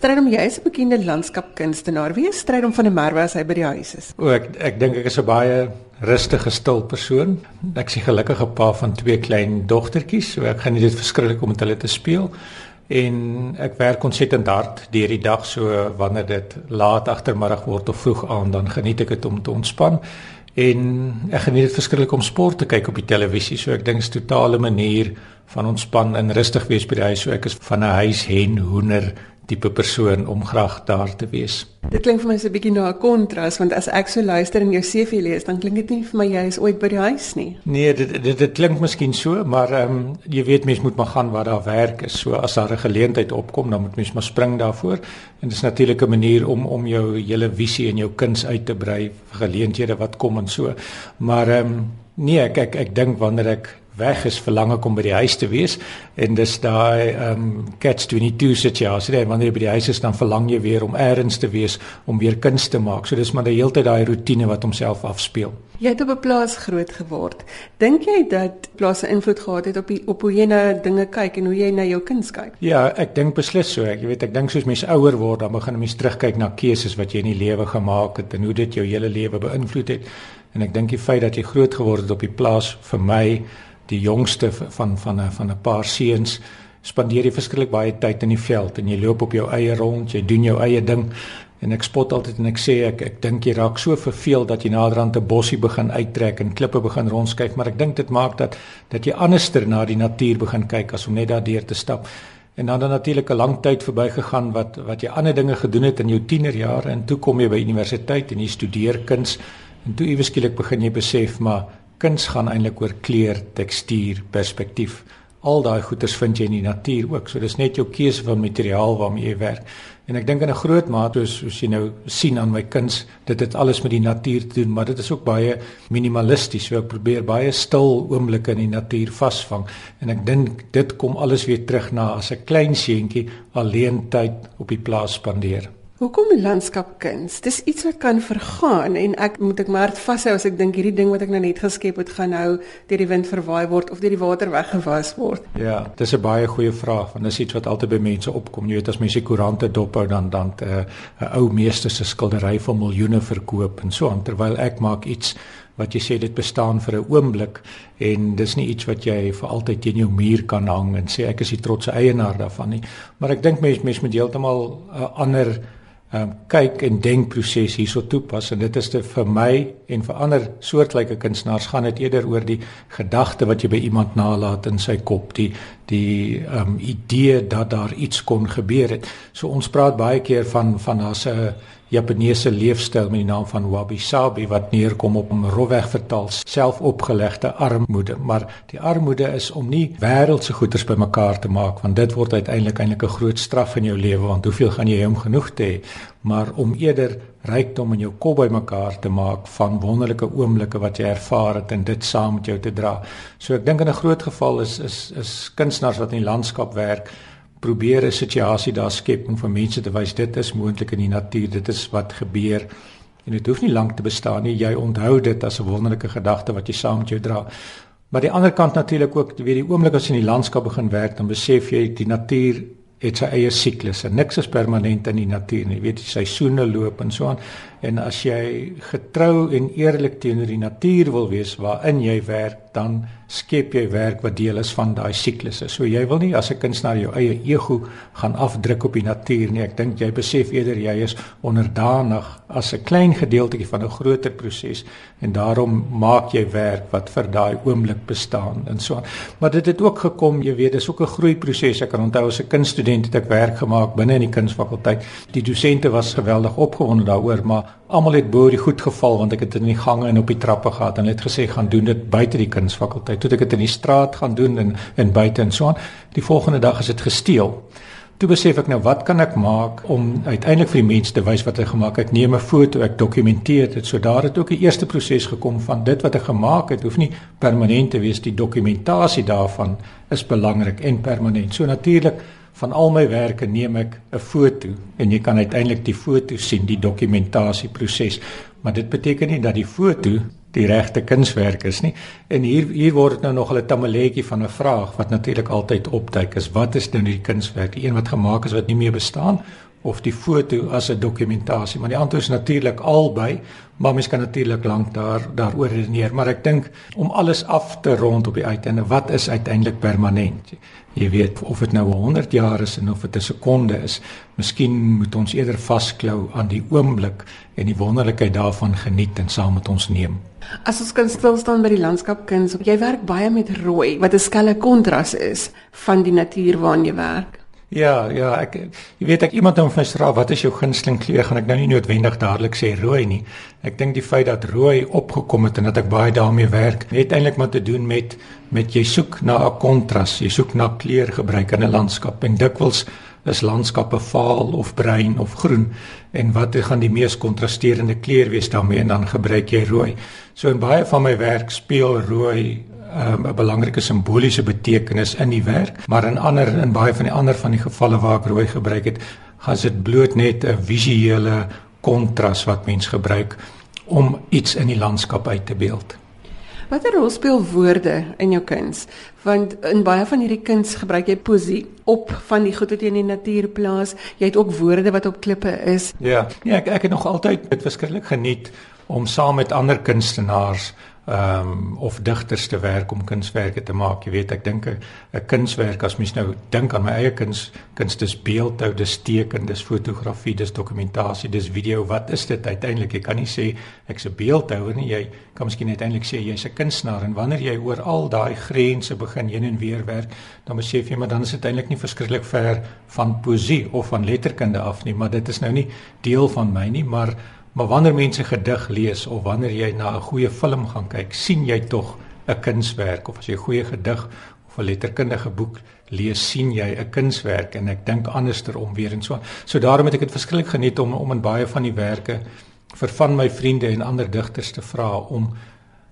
Strydom, jy is 'n bekende landskapkunstenaar. Wie is Strydom van der Merwe as hy by die huis is? O, ek ek dink ek is 'n baie rustige, stil persoon. Ek is 'n gelukkige pa van twee klein dogtertjies, so ek geniet dit verskriklik om met hulle te speel. En ek werk ontsettend hard deur die dag, so wanneer dit laat agtermiddag word of vroeg aand, dan geniet ek dit om te ontspan. En ek geniet dit verskriklik om sport te kyk op die televisie. So ek dink dit is 'n totale manier van ontspan en rustig wees by die huis. So ek is van 'n huis hen hoender tipe persoon om graag daar te wees. Dit klink vir my so 'n bietjie na 'n kontras want as ek so luister en jou CV lees, dan klink dit nie vir my jy is ooit by die huis nie. Nee, dit dit, dit klink miskien so, maar ehm um, jy weet mens moet maar gaan waar daar werk is. So as daar 'n geleentheid opkom, dan moet mens maar spring daarvoor. En dit is natuurlik 'n manier om om jou hele visie en jou kuns uit te brei vir geleenthede wat kom en so. Maar ehm um, nee, ek ek, ek dink wanneer ek weg is verlang ek om by die huis te wees en dis daai ehm um, catch 22 situasie net wanneer jy by die huis is dan verlang jy weer om eers te wees om weer kuns te maak. So dis maar die hele tyd daai rotine wat homself afspeel. Jy het op 'n plaas groot geword. Dink jy dat plase invloed gehad het op die op hoe jy na dinge kyk en hoe jy na jou kuns kyk? Ja, ek dink beslis so. Ek jy weet ek dink soos mense ouer word dan begin mense terugkyk na keuses wat jy in die lewe gemaak het en hoe dit jou hele lewe beïnvloed het. En ek dink die feit dat jy groot geword het op die plaas vir my die jongste van van 'n van 'n paar seuns spandeer jy verskriklik baie tyd in die veld en jy loop op jou eie rond, jy doen jou eie ding en ek spot altyd en ek sê ek ek dink jy raak so verveel dat jy naderhand 'n bossie begin uittrek en klippe begin rondskuif, maar ek dink dit maak dat dat jy anderster na die natuur begin kyk as om net daardeur te stap. En dan dan natuurlik 'n lang tyd verbygegaan wat wat jy ander dinge gedoen het in jou tienerjare en toe kom jy by universiteit en jy studeer kuns en toe iewes skielik begin jy besef maar kuns gaan eintlik oor kleur, tekstuur, perspektief. Al daai goeders vind jy in die natuur ook. So dis net jou keuse van materiaal waarmee jy werk. En ek dink in 'n groot mate soos, soos jy nou sien aan my kuns, dit het alles met die natuur te doen, maar dit is ook baie minimalisties. So ek probeer baie stil oomblikke in die natuur vasvang en ek dink dit kom alles weer terug na as 'n klein seentjie alleen tyd op die plaas spandeer. Hoekom landskapkuns? Dis iets wat kan vergaan en ek moet ek maar vashou as ek dink hierdie ding wat ek nou net geskep het gaan nou deur die wind verwaai word of deur die water weggewas word. Ja, dis 'n baie goeie vraag want dis iets wat altyd by mense opkom. Jy weet as mense koerante dophou dan dan eh, 'n uh, ou meester se skildery vir miljoene verkoop en so aan terwyl ek maak iets wat jy sê dit bestaan vir 'n oomblik en dis nie iets wat jy vir altyd teen jou muur kan hang en sê ek is die trotse eienaar daarvan nie. Maar ek dink mense mense moet heeltemal 'n uh, ander um, kyk en denkproses hierso toepas en dit is te vir my en vir ander soortgelyke kunstenaars gaan dit eerder oor die gedagte wat jy by iemand nalat in sy kop die die um, idee dat daar iets kon gebeur het. So ons praat baie keer van van daar's 'n Japaneese leefstyl met die naam van wabi sabi wat neerkom op om rofweg vertaal selfopgelegde armoede. Maar die armoede is om nie wêreldse goederes bymekaar te maak want dit word uiteindelik eintlik 'n groot straf in jou lewe want hoeveel gaan jy hom genoeg hê? Maar om eerder rykdom in jou kop bymekaar te maak van wonderlike oomblikke wat jy ervaar het en dit saam met jou te dra. So ek dink in 'n groot geval is is is kunstenaars wat in die landskap werk probeer 'n situasie daar skep om vir mense te wys dit is moontlik in die natuur, dit is wat gebeur. En dit hoef nie lank te bestaan nie. Jy onthou dit as 'n wonderlike gedagte wat jy saam met jou dra. Maar die ander kant natuurlik ook, weet die oomblik as jy in die landskap begin werk, dan besef jy die natuur het sy eie siklusse. Niks is permanent in die natuur nie. Jy weet die seisoene loop en so aan. En as jy getrou en eerlik teenoor die natuur wil wees waarin jy werk, dan skep jy werk wat deel is van daai siklusse. So jy wil nie as 'n kunstenaar jou eie ego gaan afdruk op die natuur nie. Ek dink jy besef eerder jy is onderdanig as 'n klein gedeeltjie van 'n groter proses en daarom maak jy werk wat vir daai oomblik bestaan en so aan. Maar dit het ook gekom, jy weet, dis ook 'n groeiproses. Ek kan onthou as 'n kunststudent het ek werk gemaak binne in die kunsfakulteit. Die dosente was geweldig opgewonde daaroor, maar almal het bo die goed geval want ek het in die gange en op die trappe gehad en het gesê gaan doen dit buite die kunsfakulteit. Toe ek dit in die straat gaan doen en en buite en so aan. Die volgende dag is dit gesteel. Toe besef ek nou wat kan ek maak om uiteindelik vir die mense te wys wat ek gemaak het. Ek neem 'n foto, ek dokumenteer dit. So daar het ook 'n eerste proses gekom van dit wat ek gemaak het, hoef nie permanent te wees. Die dokumentasie daarvan is belangrik en permanent. So natuurlik van al my werke neem ek 'n foto en jy kan uiteindelik die foto sien, die dokumentasieproses. Maar dit beteken nie dat die foto die regte kunswerk is nie. En hier hier word dit nou nog 'n tamaletjie van 'n vraag wat natuurlik altyd opduik is wat is nou die kunswerk? Die een wat gemaak is wat nie meer bestaan of die foto as 'n dokumentasie, maar die antwoord is natuurlik albei, maar mens kan natuurlik lank daar daaroor redeneer, maar ek dink om alles af te rond op die uiteinde, wat is uiteindelik permanent? Jy weet of dit nou 100 jaar is en of dit 'n sekonde is, miskien moet ons eerder vasklou aan die oomblik en die wonderlikheid daarvan geniet en saam met ons neem. As ons kan stil staan by die landskapkuns, jy werk baie met rooi wat 'n skelle kontras is van die natuur waarin jy werk. Ja, ja, ek jy weet ek iemand om my vra wat is jou gunsteling kleur gaan ek nou nie noodwendig dadelik sê rooi nie. Ek dink die feit dat rooi opgekom het en dat ek baie daarmee werk, het eintlik maar te doen met met jy soek na 'n kontras, jy soek na kleurgebruik in 'n landskap en dikwels is landskappe vaal of bruin of groen en wat gaan die mees kontrasterende kleur wees daarmee en dan gebruik jy rooi. So in baie van my werk speel rooi um, 'n belangrike simboliese betekenis in die werk, maar in ander in baie van die ander van die gevalle waar ek rooi gebruik het, gaan dit bloot net 'n visuele kontras wat mens gebruik om iets in die landskap uit te beeld. Watter rol speel woorde in jou kuns? Want in baie van hierdie kuns gebruik jy poesie op van die goed wat jy in die natuur plaas. Jy het ook woorde wat op klippe is. Ja, nee, ek ek het nog altyd dit verskriklik geniet om saam met ander kunstenaars ehm um, of digters te werk om kunswerke te maak. Jy weet, ek dink 'n kunswerk as mens nou dink aan my eie kuns, kuns dis beeldhou, dis teken, dis fotografie, dis dokumentasie, dis video. Wat is dit uiteindelik? Jy kan nie sê ek's 'n beeldhouer nie. Jy kan miskien uiteindelik sê jy's 'n kunstenaar en wanneer jy oor al daai grense begin heen en weer werk, dan besef jy maar dan is dit eintlik nie verskriklik ver van poesie of van letterkunde af nie, maar dit is nou nie deel van my nie, maar Maar wanneer mense gedig lees of wanneer jy na 'n goeie film gaan kyk, sien jy tog 'n kunswerk of as jy 'n goeie gedig of 'n letterkundige boek lees, sien jy 'n kunswerk en ek dink anderster om weer en so. So daarom het ek dit verskriklik geniet om om in baie van die werke vir van my vriende en ander digters te vra om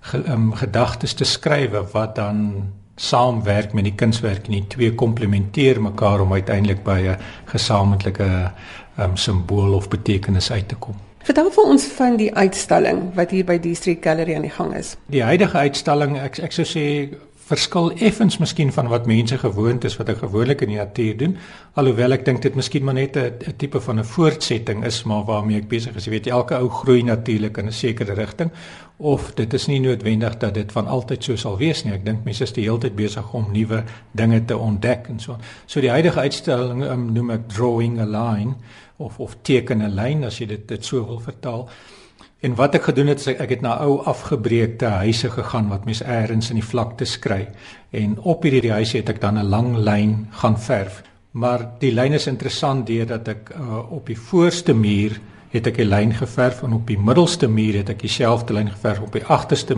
ge, um, gedagtes te skryf wat dan saamwerk met die kunswerk en die twee komplementeer mekaar om uiteindelik by 'n gesamentlike um, simbool of betekenis uit te kom. Vertel vir ons van die uitstalling wat hier by die Street Gallery aan die gang is. Die huidige uitstalling, ek ek sou sê verskil effens miskien van wat mense gewoond is wat ek gewoonlik in die natuur doen, alhoewel ek dink dit miskien maar net 'n tipe van 'n voortsetting is maar waarmee ek besig is. Jy weet, elke ou groei natuurlik in 'n sekere rigting of dit is nie noodwendig dat dit van altyd so sal wees nie. Ek dink mense is die hele tyd besig om nuwe dinge te ontdek en so. So die huidige uitstalling um, noem ek Drawing a Line of of teken 'n lyn as jy dit dit so wil vertaal. En wat ek gedoen het, ek het na ou afgebreekte huise gegaan wat mens eers in die vlakte skry en op hierdie huise het ek dan 'n lang lyn gaan verf. Maar die lyn is interessant deurdat ek uh, op die voorste muur het ek 'n lyn geverf en op die middelste muur het ek dieselfde lyn geverf op die agterste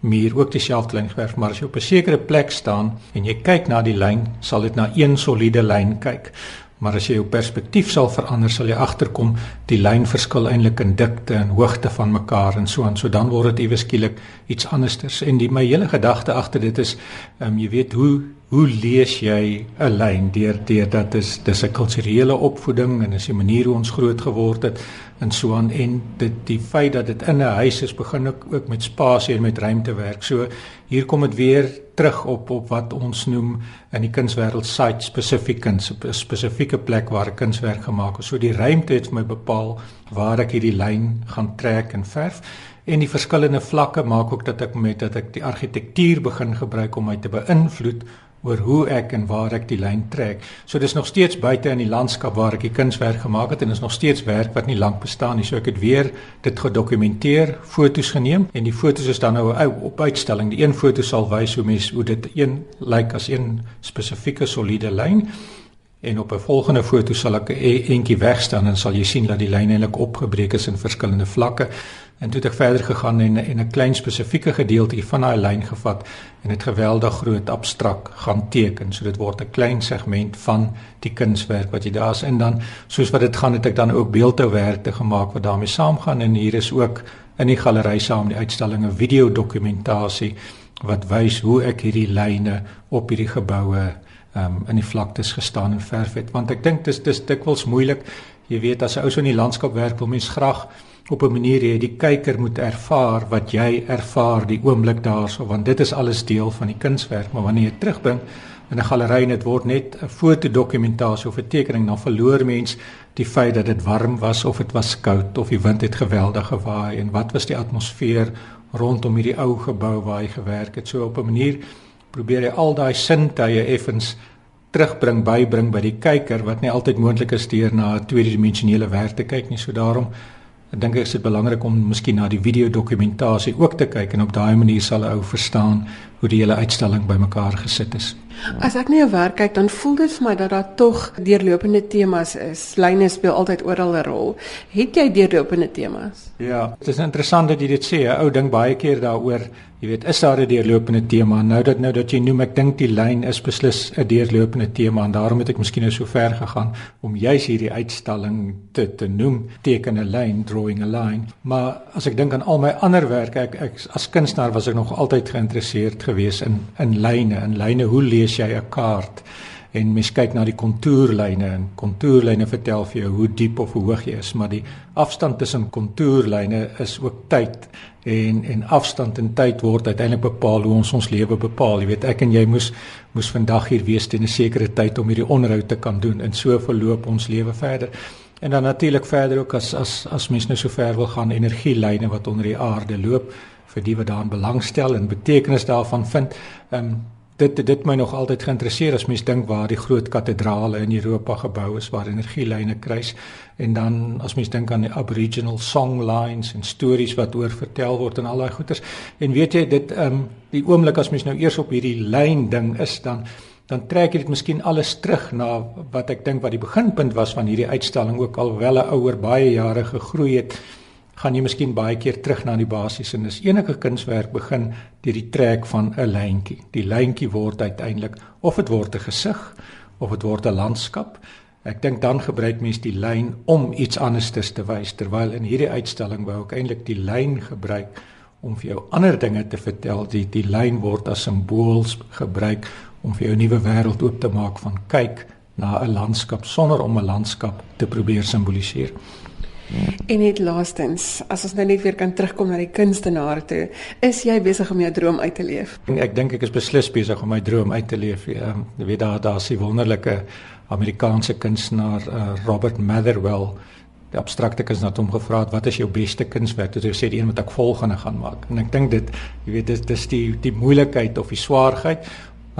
muur ook dieselfde lyn geverf maar as jy op 'n sekere plek staan en jy kyk na die lyn sal dit na een soliede lyn kyk Maar as jy jou perspektief sal verander, sal jy agterkom die lyn verskil eintlik in dikte en hoogte van mekaar en so aan. So dan word dit iewes skielik iets andersters. En die my hele gedagte agter dit is, ehm um, jy weet hoe hoe lees jy 'n lyn deur deur dat is dis 'n kulturele opvoeding en is die manier hoe ons groot geword het en so aan en dit die feit dat dit in 'n huis is begin ook, ook met spasie en met ruimte werk. So hier kom dit weer terug op op wat ons noem in die kunswêreld site spesifiek kuns, 'n spesifieke plek waar 'n kunswerk gemaak is. So die ruimte het vir my bepaal waar ek hierdie lyn gaan trek en verf en die verskillende vlakke maak ook dat ek met dat ek die argitektuur begin gebruik om my te beïnvloed oor hoe ek en waar ek die lyn trek. So dis nog steeds buite in die landskap waar ek die kunswerk gemaak het en is nog steeds werk wat nie lank bestaan nie. So ek het weer dit gedokumenteer, fotos geneem en die fotos is dan nou op uitstalling. Die een foto sal wys hoe mens hoe dit een lyk like as een spesifieke soliede lyn en op 'n volgende foto sal ek 'n eentjie wegstaan en sal jy sien dat die lyn eintlik opgebreek is in verskillende vlakke. En toe het ek verder gegaan en en 'n klein spesifieke gedeeltjie van daai lyn gevat en dit geweldig groot abstrakt gaan teken. So dit word 'n klein segment van die kunswerk wat jy daar is en dan soos wat dit gaan het ek dan ook beeldhouwerke gemaak wat daarmee saamgaan en hier is ook in die galery saam die uitstalling 'n video dokumentasie wat wys hoe ek hierdie lyne op hierdie geboue um, in die vlaktes gestaan en verf het want ek dink dis dis dikwels moeilik. Jy weet as 'n ou so in die landskap werk wil mens graag op 'n manier hê die kyker moet ervaar wat jy ervaar die oomblik daarso want dit is alles deel van die kunswerk. Maar wanneer jy terugbring in 'n galery en dit word net 'n fotodokumentasie of 'n tekening dan verloor mens die feit dat dit warm was of dit was koud of die wind het geweldig gewaai en wat was die atmosfeer rondom hierdie ou gebou waar hy gewerk het. So op 'n manier probeer hy al daai sintuie effens terugbring bybring by die kyker wat nie altyd moontlik is deur na 'n tweedimensionele werk te kyk nie so daarom Ek dink dit is belangrik om miskien na die video dokumentasie ook te kyk en op daai manier sal ou verstaan hoe die hele uitstalling bymekaar gesit is. As ek nie 'n werk kyk dan voel dit vir my dat daar tog deurlopende temas is. Lyne speel altyd oral 'n rol. Het jy deurlopende temas? Ja, dit is interessant dat jy dit sê. 'n Ou dink baie keer daaroor Jy weet, is daar 'n deurlopende tema? Nou dat nou dat jy noem, ek dink die lyn is beslis 'n deurlopende tema en daarom het ek miskien nou so ver gegaan om juis hierdie uitstalling te te noem, teken 'n lyn, drawing a line. Maar as ek dink aan al my ander werk, ek, ek as kunstenaar was ek nog altyd geïnteresseerd geweest in in lyne, in lyne. Hoe lees jy 'n kaart? en mens kyk na die kontourlyne en kontourlyne vertel vir jou hoe diep of hoe hoog jy is maar die afstand tussen kontourlyne is ook tyd en en afstand en tyd word uiteindelik bepaal hoe ons ons lewe bepaal jy weet ek en jy moes moes vandag hier wees teen 'n sekere tyd om hierdie onderhoud te kan doen en so verloop ons lewe verder en dan natuurlik verder ook as as as mens nou so ver wil gaan energielyne wat onder die aarde loop vir die wat daarin belangstel en betekenis daarvan vind ehm um, dit dit my nog altyd geïnteresseer as mens dink waar die groot katedrale in Europa gebou is waar energielyne kruis en dan as mens dink aan die aboriginal song lines en stories wat oor vertel word en al daai goeters. En weet jy dit ehm um, die oomblik as mens nou eers op hierdie lyn ding is dan dan trek dit miskien alles terug na wat ek dink wat die beginpunt was van hierdie uitstalling ook al wel 'n ouer baie jare gegroei het gaan jy miskien baie keer terug na die basiese en dis enige kunswerk begin deur die trek van 'n lyntjie. Die lyntjie word uiteindelik of dit word 'n gesig of dit word 'n landskap. Ek dink dan gebruik mense die lyn om iets anders te wys terwyl in hierdie uitstalling wou ek eintlik die lyn gebruik om vir jou ander dinge te vertel. Die die lyn word as simbool gebruik om vir jou 'n nuwe wêreld oop te maak van kyk na 'n landskap sonder om 'n landskap te probeer simboliseer. En net laastens, as ons nou net weer kan terugkom na die kunstenaar toe, is jy besig om jou droom uit te leef? Ek dink ek is beslis besig om my droom uit te leef. Ehm um, weet daar daar's die wonderlike Amerikaanse kunstenaar uh, Robert Motherwell die abstrakte kunstenaar het hom gevra wat is jou beste kunswerk? Toe sê die een wat ek volgende gaan maak. En ek dink dit, jy weet, dis dis die die moeilikheid of die swaarheid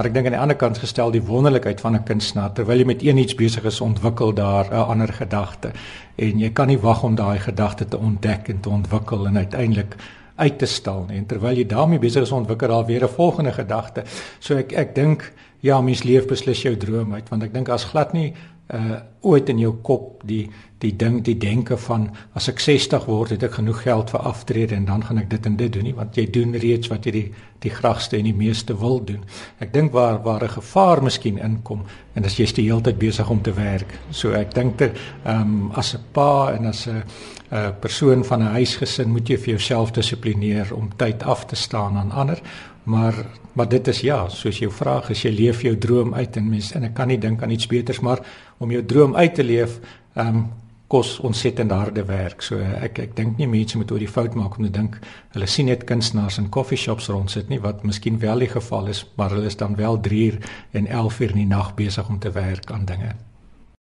Maar ek dink aan die ander kant gestel die wonderlikheid van 'n kunstenaar terwyl jy met een iets besig is ontwikkel daar 'n ander gedagte en jy kan nie wag om daai gedagte te ontdek en te ontwikkel en uiteindelik uit te stal nie. En terwyl jy daarmee besig is ontwikkel daar weer 'n volgende gedagte. So ek ek dink ja, mens leef beslis jou droom uit want ek dink as glad nie uh ooit in jou kop die die ding die denke van as ek 60 word het ek genoeg geld vir aftrede en dan gaan ek dit en dit doen nie want jy doen reeds wat jy die die graagste en die meeste wil doen. Ek dink waar waar 'n gevaar miskien inkom en as jy's die hele tyd besig om te werk. So ek dink dit ehm um, as 'n pa en as 'n 'n persoon van 'n huisgesin moet jy vir jouself dissiplineer om tyd af te staan aan ander Maar maar dit is ja, soos jou vraag is jy leef jou droom uit en mens en ek kan nie dink aan iets beters maar om jou droom uit te leef, ehm um, kos ontsettend harde werk. So ek ek dink nie mense moet oor die fout maak om te dink hulle sien net kunstenaars in koffieshops rondsit nie wat miskien wel die geval is, maar hulle is dan wel 3 uur en 11 uur in die nag besig om te werk aan dinge.